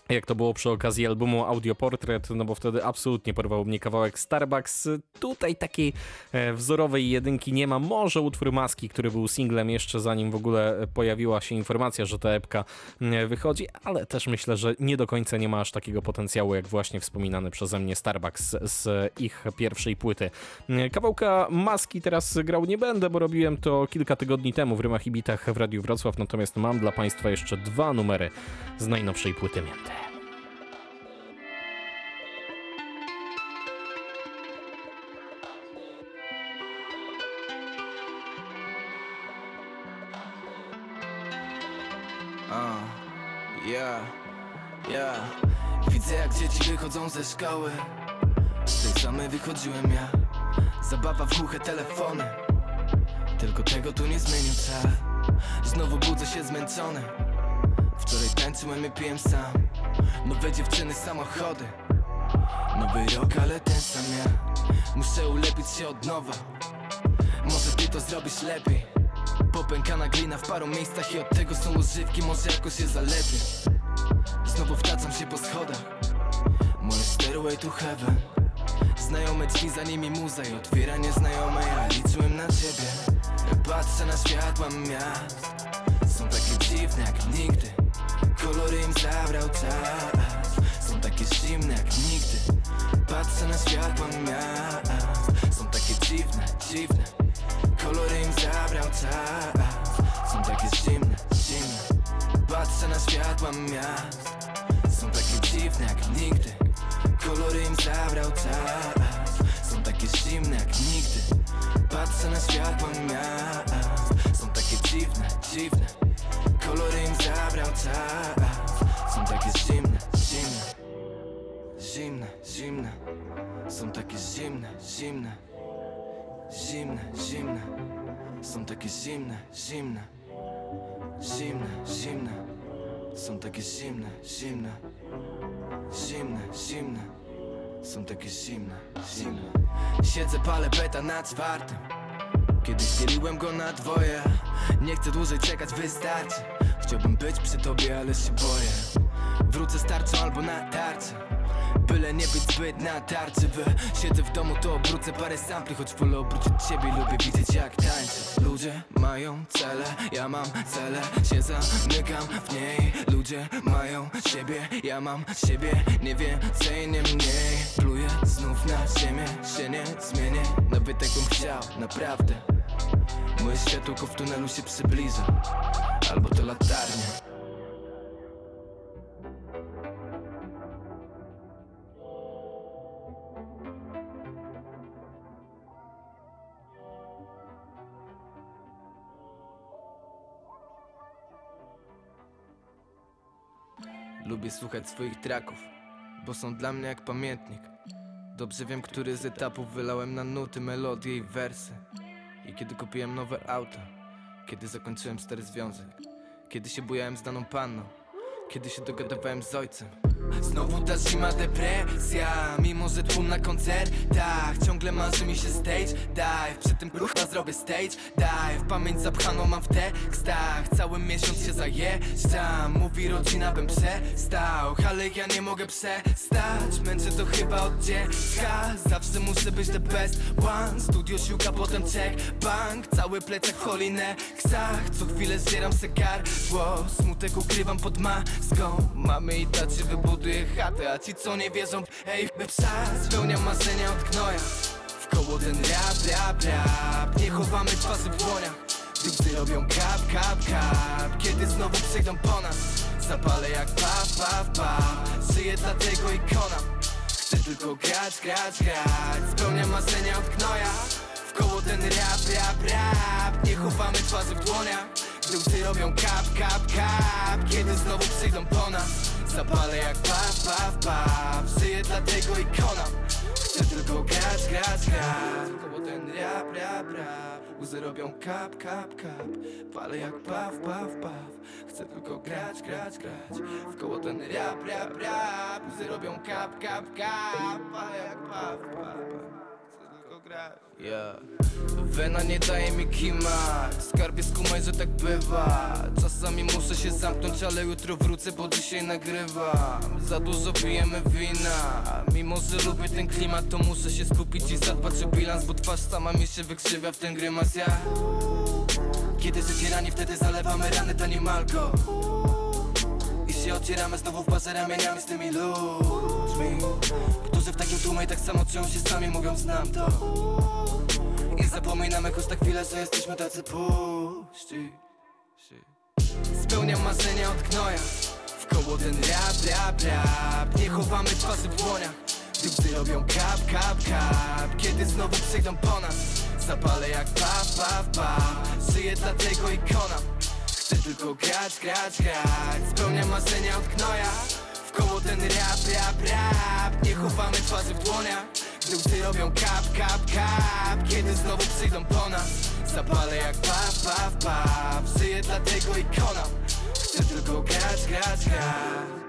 jak to było przy okazji albumu Audioportret, no bo wtedy absolutnie porwał mnie kawałek Starbucks. Tutaj takiej wzorowej jedynki nie ma. Może utwór Maski, który był singlem jeszcze zanim w ogóle pojawiła się informacja, że ta epka wychodzi, ale też myślę, że nie do końca nie ma aż takiego potencjału, jak właśnie wspominany przeze mnie Starbucks z ich pierwszej płyty. Kawałka Maski teraz grał nie będę, bo robiłem to kilka tygodni temu w Rymach i Bitach w Radiu Wrocław, natomiast mam dla Państwa jeszcze dwa numery z najnowszej płyty Mięty. Uh, yeah, yeah Widzę jak dzieci wychodzą ze szkoły. Z tej samej wychodziłem ja. Zabawa w głuche telefony. Tylko tego tu nie zmienił czas. Znowu budzę się zmęczony Wczoraj tańczyłem i piłem sam. Nowe dziewczyny, samochody. Nowy rok, ale ten sam ja. Muszę ulepić się od nowa. Może ty to zrobisz lepiej. Popękana glina w paru miejscach i od tego są używki Może jakoś się zalepię. Znowu wtaczam się po schodach. Moje stairway to heaven. Znajome drzwi, za nimi muza i otwiera nieznajome Ja liczyłem na ciebie. Patrzę na światła miast. Są takie dziwne jak nigdy Kolory im zabrał czas. Są takie zimne jak nigdy. Patrzę na światła miast. Są takie dziwne, dziwne. Kolory im zabrał czas. Są takie zimne, zimne. Patrzę na światła miast. Są takie dziwne jak nigdy. Kolory im zabrał czas. Są takie zimne jak nigdy. Patrzę na światła miast. Są takie dziwne, dziwne Kolory im zabrał czas. Są takie zimne, zimne. Zimne, zimne. Są takie zimne, zimne. Zimne, zimne. Są takie zimne, zimne. Zimne, zimne. Są takie zimne, zimne. Zimne, zimne. Są takie zimne, zimne. Siedzę, palę beta na czwartym Kiedyś dzieliłem go na dwoje. Nie chcę dłużej czekać, wystarczy. Chciałbym być przy tobie, ale się boję. Wrócę z tarczą albo na tarczę Byle nie być zbyt na tarczy. By Siedzę w domu, to obrócę parę sampli Choć wolę obrócić ciebie, lubię widzieć jak tańczysz Ludzie mają cele, ja mam cele. Się zamykam w niej. Ludzie mają siebie, ja mam siebie. Nie więcej, nie mniej. Pluję znów na ziemię, się nie zmienię. Nawet jakbym chciał, naprawdę Moje światełko w tunelu się przybliża Albo to latarnia Lubię słuchać swoich traków, bo są dla mnie jak pamiętnik. Dobrze wiem, który z etapów wylałem na nuty, melodie i wersy. I kiedy kupiłem nowe auto, kiedy zakończyłem stary związek, kiedy się bujałem z daną panną, kiedy się dogadywałem z ojcem. Znowu ta zima depresja. Mimo, że tłum na koncertach Ciągle marzy mi się stage. Dive Przy tym rucha zrobię stage. Dive Pamięć zapchaną mam w tekstach. Cały miesiąc się zajeżdżam. Mówi rodzina, bym przestał. Ale ja nie mogę przestać. Męczę to chyba od dziecka. Zawsze muszę być the best one. Studio siłka, potem check bank. Cały plecak w holinexach Co chwilę zdzieram se gardło Smutek ukrywam pod maską. Mamy i tacy wybuduję chatę A ci co nie wierzą, ej, by psa Spełniam marzenia od gnoja. W koło ten rap, rap, rap Nie chowamy twarzy w dłoniach. Gdy robią kap, kap, kap Kiedy znowu przyjdą po nas. Zapalę jak paw, paw, paw Żyję dla tego ikona. Chcę tylko grać, grać, grać Spełniam marzenia od gnoja. W koło ten rap, rap, rap Nie chowamy twarzy w dłoniach. Gdy robią kap, kap, kap Kiedy znowu przyjdą po nas Zapalę jak paw, paw, paw Żyję dla tego ikona. Chcę tylko grać, grać, grać. Koło ten rap, rap, rap. Łzy robią kap, kap, kap. Palę jak paw, paw, paw. Chcę tylko grać, grać, grać. W koło ten rap, rap, rap. Łzy robią kap, kap, kap. Palę jak paw, paw, paw. Chcę tylko grać Yeah. Wena nie daje mi kimać Skarbie skumaj, że tak bywa. Czasami muszę się zamknąć, ale jutro wrócę, bo dzisiaj nagrywam. Za dużo pijemy wina. Mimo, że lubię ten klimat, to muszę się skupić i zadbać o bilans Bo twarz sama mi się wykrzywia w ten grymas. Ja Kiedy zacierani, wtedy zalewamy rany tanim alko I się ocieramy znowu w bazę ramieniami z tymi ludźmi Tłumie tak samo czują się sami, mówią znam to. I zapominamy choć na chwilę, że jesteśmy tacy puści. Spełniam marzenia od W koło ten rap, rap, rap. Nie chowamy twarzy w dłoniach. Gdy psy robią kap, kap, kap. Kiedy znowu przyjdą po nas Zapalę jak paw, paw, paw Żyję dla tego ikona. Chcę tylko grać, grać, grać. Spełniam marzenia od gnoja koło ten rap, rap, rap. Nie chowamy twarzy w dłoniach. Gdy łzy robią kap, kap, kap. Kiedy znowu przyjdą po nas Zapalę jak paw, paw, paw Żyję dla tego ikona. Chcę tylko grać, grać, grać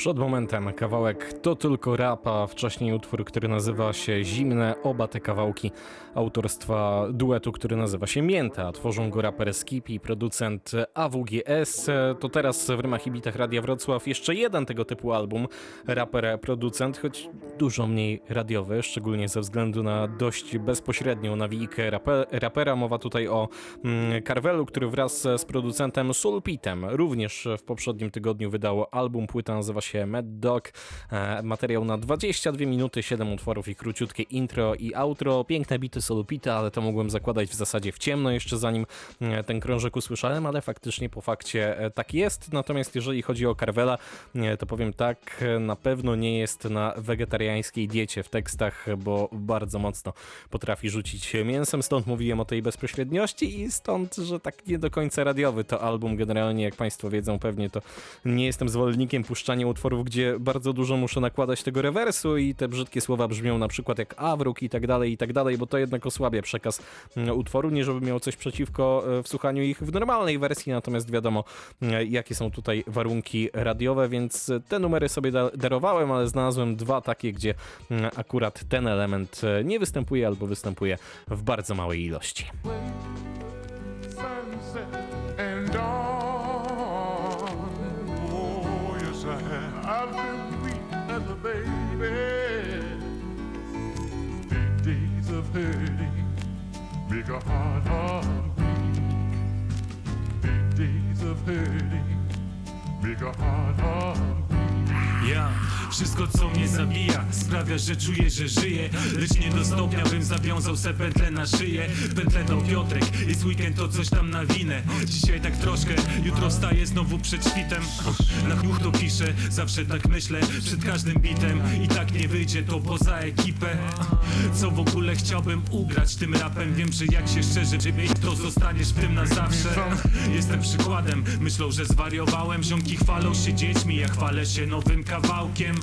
Przed momentem kawałek To Tylko Rap, a wcześniej utwór, który nazywa się Zimne. Oba te kawałki autorstwa duetu, który nazywa się Mięta. Tworzą go raper Skip i producent AWGS. To teraz w Rymach i Bitach Radia Wrocław jeszcze jeden tego typu album. Raper, producent, choć dużo mniej radiowy, szczególnie ze względu na dość bezpośrednią nawijkę raper, rapera. Mowa tutaj o mm, Carvelu, który wraz z producentem Sulpitem również w poprzednim tygodniu wydało album. Płyta nazywa się Mad Dog. E, materiał na 22 minuty, 7 utworów i króciutkie intro i outro. Piękne bity Solupita, ale to mogłem zakładać w zasadzie w ciemno jeszcze zanim e, ten krążek usłyszałem, ale faktycznie po fakcie e, tak jest. Natomiast jeżeli chodzi o Carvela, to powiem tak, na pewno nie jest na wegetariańskiej diecie w tekstach, bo bardzo mocno potrafi rzucić mięsem, stąd mówiłem o tej bezpośredniości i stąd, że tak nie do końca radiowy to album. Generalnie, jak Państwo wiedzą, pewnie to nie jestem zwolennikiem puszczania utworów, gdzie bardzo dużo muszę nakładać tego rewersu i te brzydkie słowa brzmią na przykład jak awruk i tak dalej, i tak dalej, bo to jednak osłabia przekaz mm, utworu, nie żeby miał coś przeciwko e, w słuchaniu ich w normalnej wersji, natomiast wiadomo, e, jakie są tutaj warunki radiowe, więc te numery sobie darowałem, ale znalazłem dwa takie, gdzie mm, akurat ten element e, nie występuje albo występuje w bardzo małej ilości. Make a heart heart weak. Big days of hurting make a heart heart Ja, wszystko co mnie zabija Sprawia, że czuję, że żyję. Lecz nie do stopnia bym zawiązał se pętlę na szyję. Pętlę dał Piotrek Jest weekend to coś tam nawinę Dzisiaj tak troszkę, jutro wstaję znowu przed świtem. Na chmuch to piszę, zawsze tak myślę Przed każdym bitem. I tak nie wyjdzie to poza ekipę. Co w ogóle chciałbym ugrać tym rapem? Wiem, że jak się szczerze ciebie to zostaniesz w tym na zawsze. Jestem przykładem, myślą, że zwariowałem. Ziomki chwalą się dziećmi, ja chwalę się nowym kawałkiem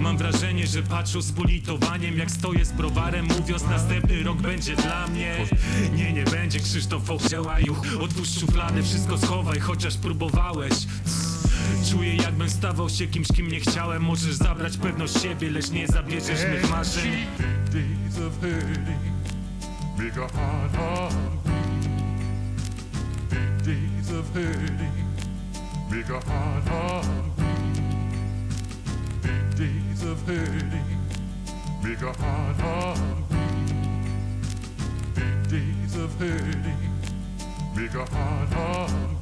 Mam wrażenie, że patrzą z politowaniem Jak stoję z browarem mówiąc następny rok będzie dla mnie Nie, nie będzie Krzysztof Ochdziałaju Otwórz szufladę, wszystko schowaj, chociaż próbowałeś Czuję jakbym stawał się kimś, kim nie chciałem Możesz zabrać pewność siebie, lecz nie zabierzesz mych marzeń a heart heart weak. Big days of hurting a heart heart weak. Big days of hurting make a heart heart weak. Big days of hurting make a heart heart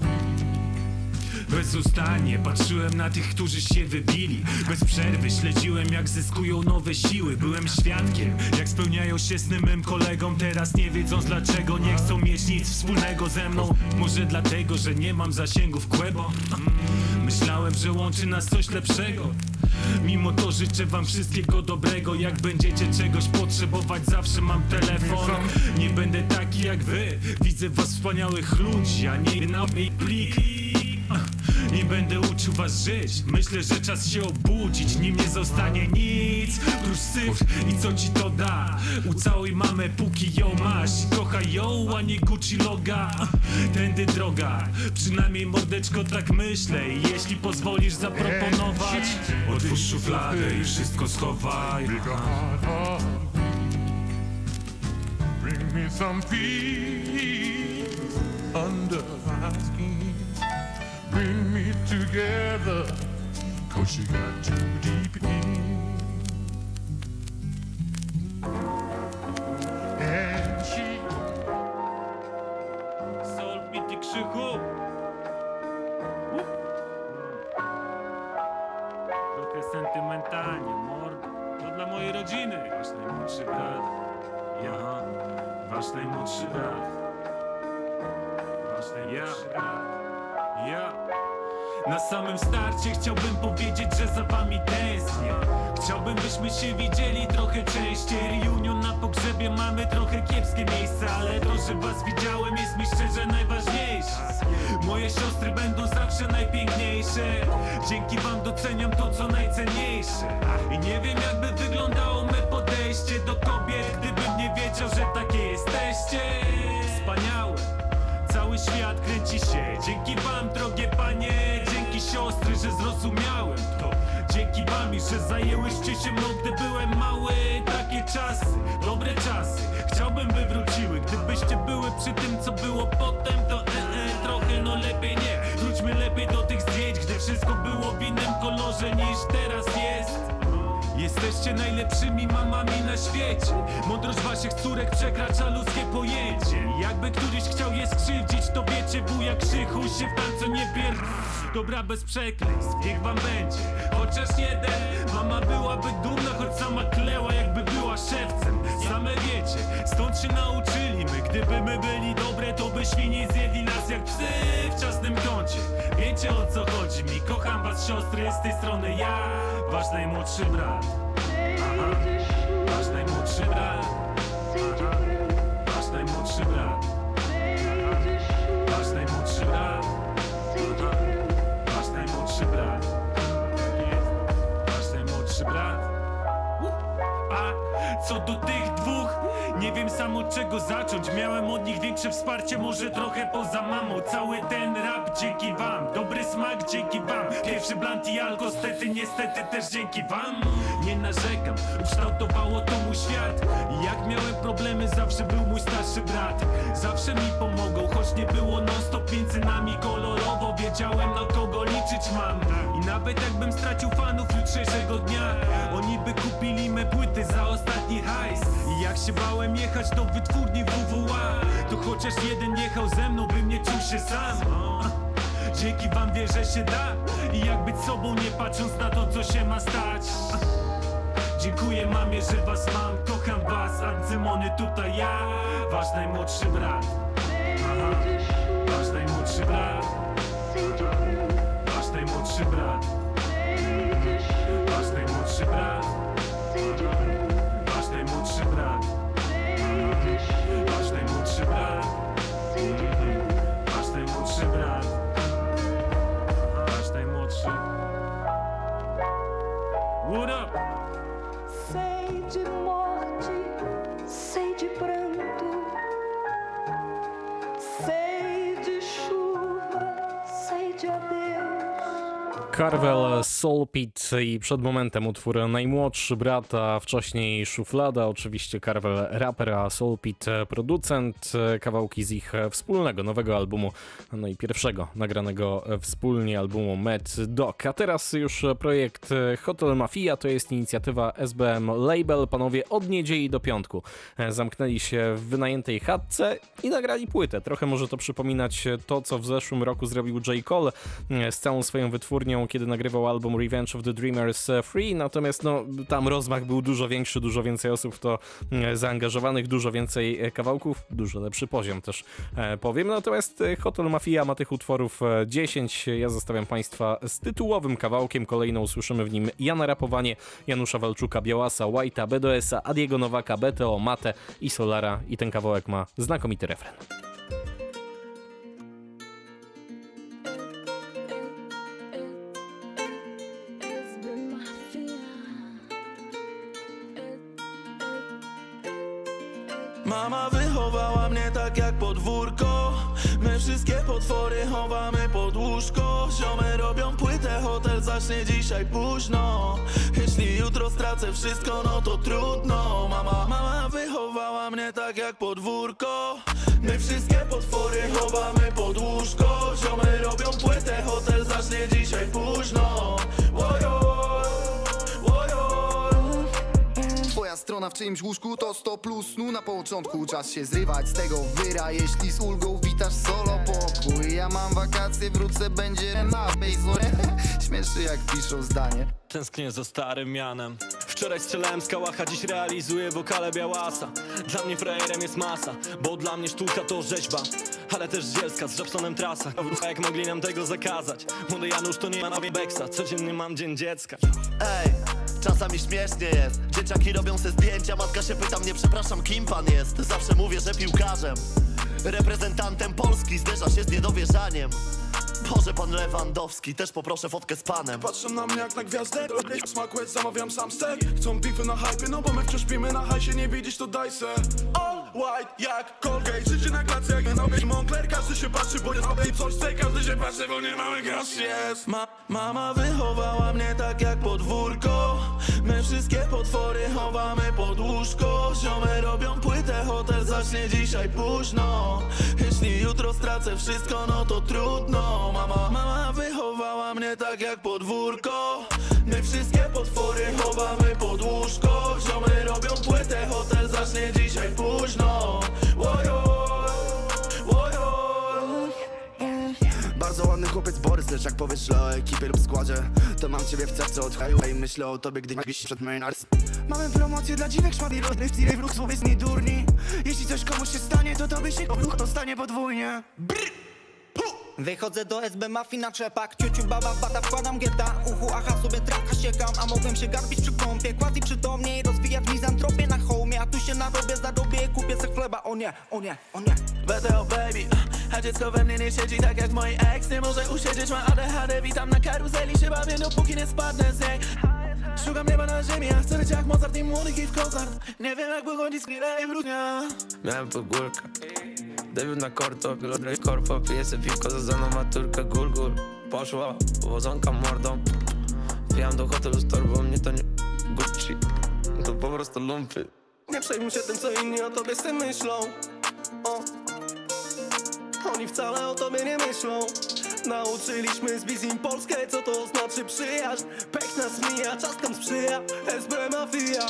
Bezustannie patrzyłem na tych, którzy się wybili. Bez przerwy śledziłem jak zyskują nowe siły. Byłem świadkiem, jak spełniają się sny mym kolegom. Teraz nie wiedząc dlaczego nie chcą mieć nic wspólnego ze mną. Może dlatego, że nie mam zasięgów kłebo Myślałem, że łączy nas coś lepszego. Mimo to życzę wam wszystkiego dobrego. Jak będziecie czegoś potrzebować zawsze mam telefon. Nie będę taki jak wy. Widzę was wspaniałych ludzi, a nie na plik nie będę uczył was żyć. Myślę, że czas się obudzić. Nim nie zostanie nic. Prócz syf i co ci to da? Ucałuj mamę póki ją masz. Kochaj ją, a nie Gucci loga. Tędy droga. Przynajmniej mordeczko tak myślę. Jeśli pozwolisz zaproponować Otwórz szufladę i wszystko schowaj. Bring me some peace under my skin. Bring together, cause you got too deep in. Samym starcie chciałbym powiedzieć, że za wami tęsknię. Chciałbym, byśmy się widzieli trochę częściej. Reunion na pogrzebie mamy trochę kiepskie miejsce Ale to, że was widziałem jest mi szczerze najważniejsze. Moje siostry będą zawsze najpiękniejsze. Dzięki wam doceniam to, co najcenniejsze. I nie wiem, jakby wyglądało me podejście do kobiet Gdybym nie wiedział, że takie jesteście. Wspaniałe. Cały świat kręci się. Dzięki wam, drogie panie Siostry, że zrozumiałem to. Dzięki wami, że zajęłyście się mną, gdy byłem mały. Takie czasy, dobre czasy. Chciałbym by wróciły, gdybyście były przy tym co było potem To e, e, trochę no lepiej nie. Wróćmy lepiej do tych zdjęć, gdy wszystko było w innym kolorze niż teraz jest Jesteście najlepszymi mamami na świecie. Mądrość waszych córek przekracza ludzkie pojęcie. Jakby któryś chciał je skrzywdzić, to wiecie wuja Krzychu się w tańcu nie pier... Dobra bez przekleństw, niech wam będzie. Chociaż jeden, mama byłaby dumna Choć sama kleła jakby była szewcem. Same wiecie, stąd się nauczyliśmy Gdyby my byli dobre, to by świnie zjedli nas jak psy w ciasnym kącie. Wiecie o co chodzi. Mi, kocham was siostry Z tej strony ja, wasz najmłodszy brat wiem sam od czego zacząć. Miałem od nich większe wsparcie, może trochę poza mamą. Cały ten rap dzięki wam, dobry smak dzięki wam. Pierwszy blunt i alko, stety, niestety też dzięki wam. Nie narzekam, ukształtowało to mój świat. Jak miałem problemy, zawsze był mój starszy brat. Zawsze mi pomogą, choć nie było non stop między nami. Kolorowo Wiedziałem na kogo liczyć mam. I nawet jakbym stracił fanów jutrzejszego dnia Oni by kupili me płyty za ostatni hajs jak się bałem jechać do wytwórni WWA To chociaż jeden jechał ze mną, bym nie czuł się sam. Dzięki wam wierzę się da. I jak być sobą nie patrząc na to co się ma stać. Dziękuję mamie, że was mam, kocham was A Cymony tutaj ja, wasz najmłodszy brat. Aha. Wasz najmłodszy brat. Wasz najmłodszy brat. Wasz najmłodszy brat Харвелла Carvel, Soulpit i przed momentem utwór Najmłodszy Brat, a wcześniej Szuflada, oczywiście Carvel raper, a Soulpit producent, kawałki z ich wspólnego nowego albumu, no i pierwszego nagranego wspólnie albumu Mad Dog. A teraz już projekt Hotel Mafia, to jest inicjatywa SBM Label, panowie od niedzieli do piątku zamknęli się w wynajętej chatce i nagrali płytę. Trochę może to przypominać to, co w zeszłym roku zrobił J. Cole z całą swoją wytwórnią, kiedy nagrywał album Revenge of the Dreamers Free, natomiast no, tam rozmach był dużo większy, dużo więcej osób w to e, zaangażowanych, dużo więcej e, kawałków, dużo lepszy poziom też e, powiem. Natomiast e, Hotel Mafia ma tych utworów e, 10. Ja zostawiam Państwa z tytułowym kawałkiem. Kolejno usłyszymy w nim Jana Rapowanie, Janusza Walczuka, Białasa, White'a, BDS-a, Adiego Nowaka, BTO, Mate i Solara i ten kawałek ma znakomity refren. Mama wychowała mnie tak jak podwórko. My wszystkie potwory chowamy pod łóżko. Ziomy robią płytę, hotel zacznie dzisiaj późno. Jeśli jutro stracę wszystko, no to trudno. Mama, mama wychowała mnie tak jak podwórko. My wszystkie potwory chowamy pod łóżko. Ziomy robią płytę, hotel zacznie dzisiaj późno strona w czyimś łóżku to 100 plus snu. Na początku Czas się zrywać z tego wyra. Jeśli z ulgą witasz solo pokój Ja mam wakacje, wrócę, będzie na bejzore Śmieszy jak piszą zdanie. Tęsknię za starym mianem. Wczoraj strzelałem z kałacha, dziś realizuję wokale Białasa. Dla mnie frajerem jest masa, bo dla mnie sztuka to rzeźba. Ale też zielska z Żabsonem trasa. Jak mogli nam tego zakazać? Młody Janusz to nie ma na Beksa Codziennie mam dzień dziecka. Ej, czasami śmiesznie jest Dzieciaki robią se zdjęcia, matka się pyta mnie Przepraszam, kim pan jest? Zawsze mówię, że piłkarzem Reprezentantem Polski zderza się z niedowierzaniem. Boże, pan Lewandowski, też poproszę fotkę z panem. Patrzą na mnie jak na gwiazdę Smakuje, zamawiam sam stek. Chcą bify na hypie, no bo my wciąż śpimy na hajsie Nie widzisz to daj se. O! white jak Colgate Życie na klacie jak na obie Moncler. Każdy się patrzy, bo nie zrobię coś chce Każdy się patrzy, bo nie mamy groszy jest. Ma, Mama wychowała mnie tak jak podwórko. My wszystkie potwory chowamy pod łóżko. Ziomy robią płytę, hotel zacznie dzisiaj późno Jeśli jutro stracę wszystko, no to trudno. Mama, mama wychowała mnie tak jak podwórko. My wszystkie potwory chowamy pod łóżko. Ziomy robią płytę, hotel zacznie dzisiaj późno. Bardzo ładny chłopiec Borys, lecz jak powiesz o ekipie lub składzie To mam ciebie w sercu od i myślę o tobie, gdy gdzieś przed Maynards Mamy promocję dla dziwek, szmat i rodnych, w ruch, słowiec durni. Jeśli coś komuś się stanie, to tobie się ruch dostanie podwójnie. Wychodzę do SB mafii na trzepak. Ciuciu baba bata wkładam gieta Uchu aha sobie traka siekam A mogłem się garbić przy kąpie Quasi przytomnie i rozwijać mizantropię na hołmie. A tu się narobię, zarobię Kupię se chleba. O nie, o nie, o nie. BTO baby, a dziecko we mnie nie siedzi tak jak mój ex. Nie może usiedzieć, ma ADHD Witam na karuzeli, się bawię dopóki nie spadnę z niej Szukam nieba na ziemi, a chcę być jak Mozart i młody Keith Kozart Nie wiem jak z chwilę i wródnia Miałem podgórkę Debiut na korto, pilotry korpo. Piję se piwko, za zaną maturkę Gul, gul, poszła Wodzonka mordą. Wjechałem do hotelu z torbą Mnie to nie Gucci. To po prostu lumpy. Nie przejmuj się tym co inni o tobie se myślą. O. Oni wcale o tobie nie myślą Nauczyliśmy z Bizim Polskę Co to znaczy przyjaźń? Pech nas mija, czas nam sprzyja SB Mafia.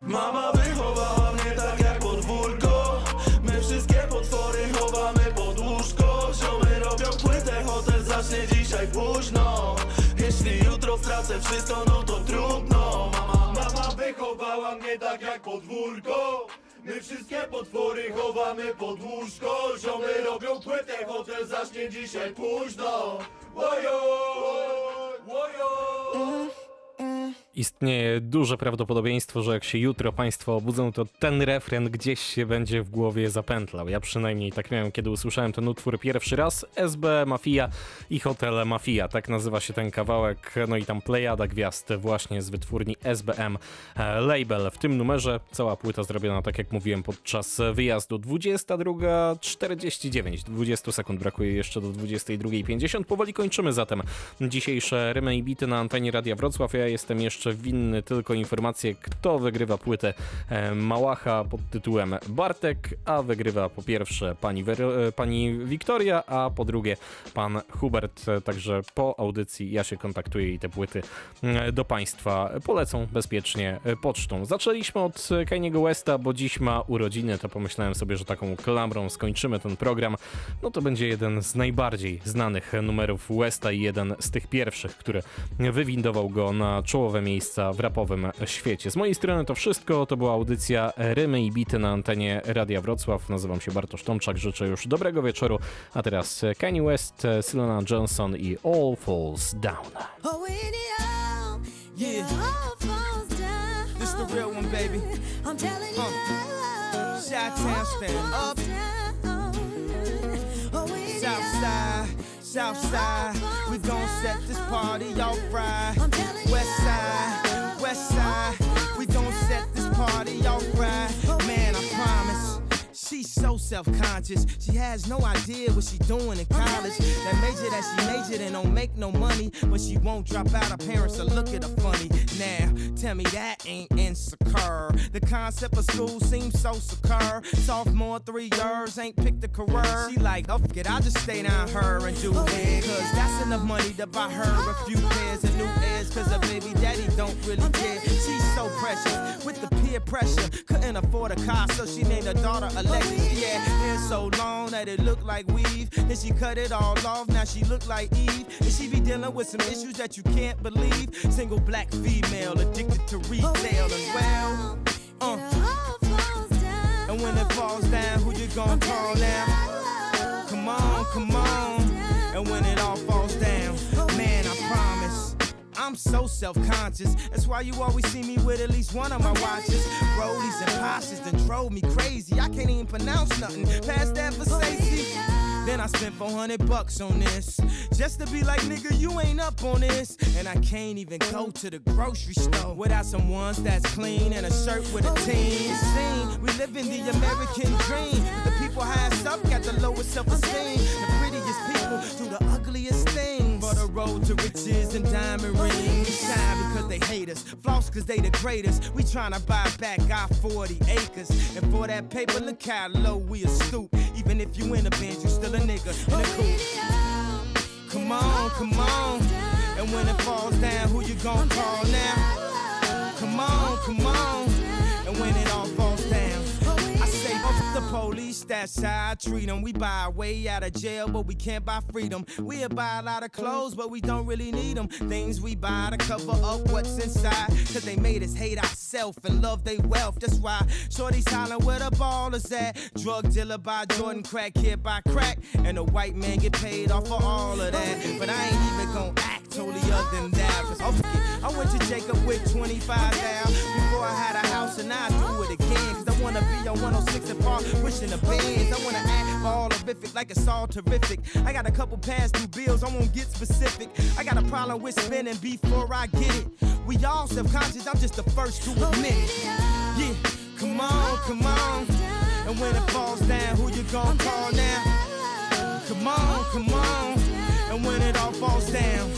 Mama wychowała mnie tak jak podwórko. My wszystkie potwory chowamy pod łóżko. Ziomy robią płytę, hotel zacznie dzisiaj późno. Jeśli jutro stracę wszystko, no to trudno. Mama, Mama wychowała mnie tak jak podwórko My wszystkie potwory chowamy pod łóżko Ziomy robią płytę, hotel zacznie dzisiaj późno. Łojo Istnieje duże prawdopodobieństwo, że jak się jutro Państwo obudzą, to ten refren gdzieś się będzie w głowie zapętlał. Ja przynajmniej tak miałem, kiedy usłyszałem ten utwór pierwszy raz. SB Mafia i Hotel Mafia, tak nazywa się ten kawałek. No i tam plejada gwiazd właśnie z wytwórni SBM e, Label. W tym numerze cała płyta zrobiona, tak jak mówiłem, podczas wyjazdu 22.49. 20 sekund brakuje jeszcze do 22.50. Powoli kończymy zatem dzisiejsze rymy i bity na antenie Radia Wrocław. Ja jestem jeszcze winny tylko informację, kto wygrywa płytę e, Małacha pod tytułem Bartek, a wygrywa po pierwsze pani, Wer- e, pani Wiktoria, a po drugie pan Hubert. Także po audycji ja się kontaktuję i te płyty e, do Państwa polecą bezpiecznie pocztą. Zaczęliśmy od Kaniego Westa, bo dziś ma urodziny, to pomyślałem sobie, że taką klamrą skończymy ten program. No to będzie jeden z najbardziej znanych numerów Westa i jeden z tych pierwszych, który wywindował go na czołowe miejsca w rapowym świecie. Z mojej strony to wszystko. To była audycja Rymy i Bity na antenie Radia Wrocław. Nazywam się Bartosz Tomczak. Życzę już dobrego wieczoru. A teraz Kanye West, Selena Johnson i All Falls Down. Oh, when it all, yeah, all falls down. This the real one, baby. I'm telling you, Chi-town stand up. oh, when it South side, south side. We gon' set this party off right. Self-conscious. She has no idea what she doing in college. That major that she majored in don't make no money, but she won't drop out. Her parents will look at her funny. Now, tell me that ain't insecure. The concept of school seems so secure. Sophomore, three years, ain't picked a career. She like, oh, fuck it, I'll just stay down her and do it. Cause that's enough money to buy her a few pairs of new ears. Cause her baby daddy don't really care. She's so precious with the peer pressure. Couldn't afford a car, so she named her daughter Alexis. Yeah, hair so long that it looked like weave. Then she cut it all off, now she look like Eve. And she be dealing with some issues that you can't believe. Single black female addicted to retail and well. Uh. And when it falls down, who you gonna call now? Come on, come on. And when it all falls down, man, I promise. I'm so self-conscious. That's why you always see me with at least one of my watches. Rollies and Porsches that drove me crazy. I can't even pronounce nothing past that for Stacey. Then I spent 400 bucks on this. Just to be like, nigga, you ain't up on this. And I can't even go to the grocery store without some ones that's clean and a shirt with a team. Scene, we live in the American dream. The people highest up got the lowest self esteem. The prettiest people do the ugliest road to riches and diamond rings. Shine because they hate us, floss because they the greatest. We tryna buy back our 40 acres. And for that paper, look how low we a stoop. Even if you in a band, you still a nigga in a coupe. Come on, come on. And when it falls down, who you gon' call now? Come on, come on. And when it the police, that's how I treat them. We buy our way out of jail, but we can't buy freedom. We'll buy a lot of clothes, but we don't really need them. Things we buy to cover up what's inside. Cause they made us hate ourselves and love their wealth. That's why Shorty's hollering where the ball is at. Drug dealer by Jordan, crack kid by crack. And the white man get paid off for all of that. But I ain't even gon' act totally other than that. Cause I went to Jacob with 25 down before I had a house and I threw it again. Cause I wanna be on 106 and Park, wishing the bands. I wanna act all horrific like it's all terrific. I got a couple past due bills, I won't get specific. I got a problem with spending before I get it. We all self-conscious, I'm just the first to oh, admit it. Yeah, come on, come on. And when it falls down, who you gonna call now? Come on, oh, come on. And when it all falls down,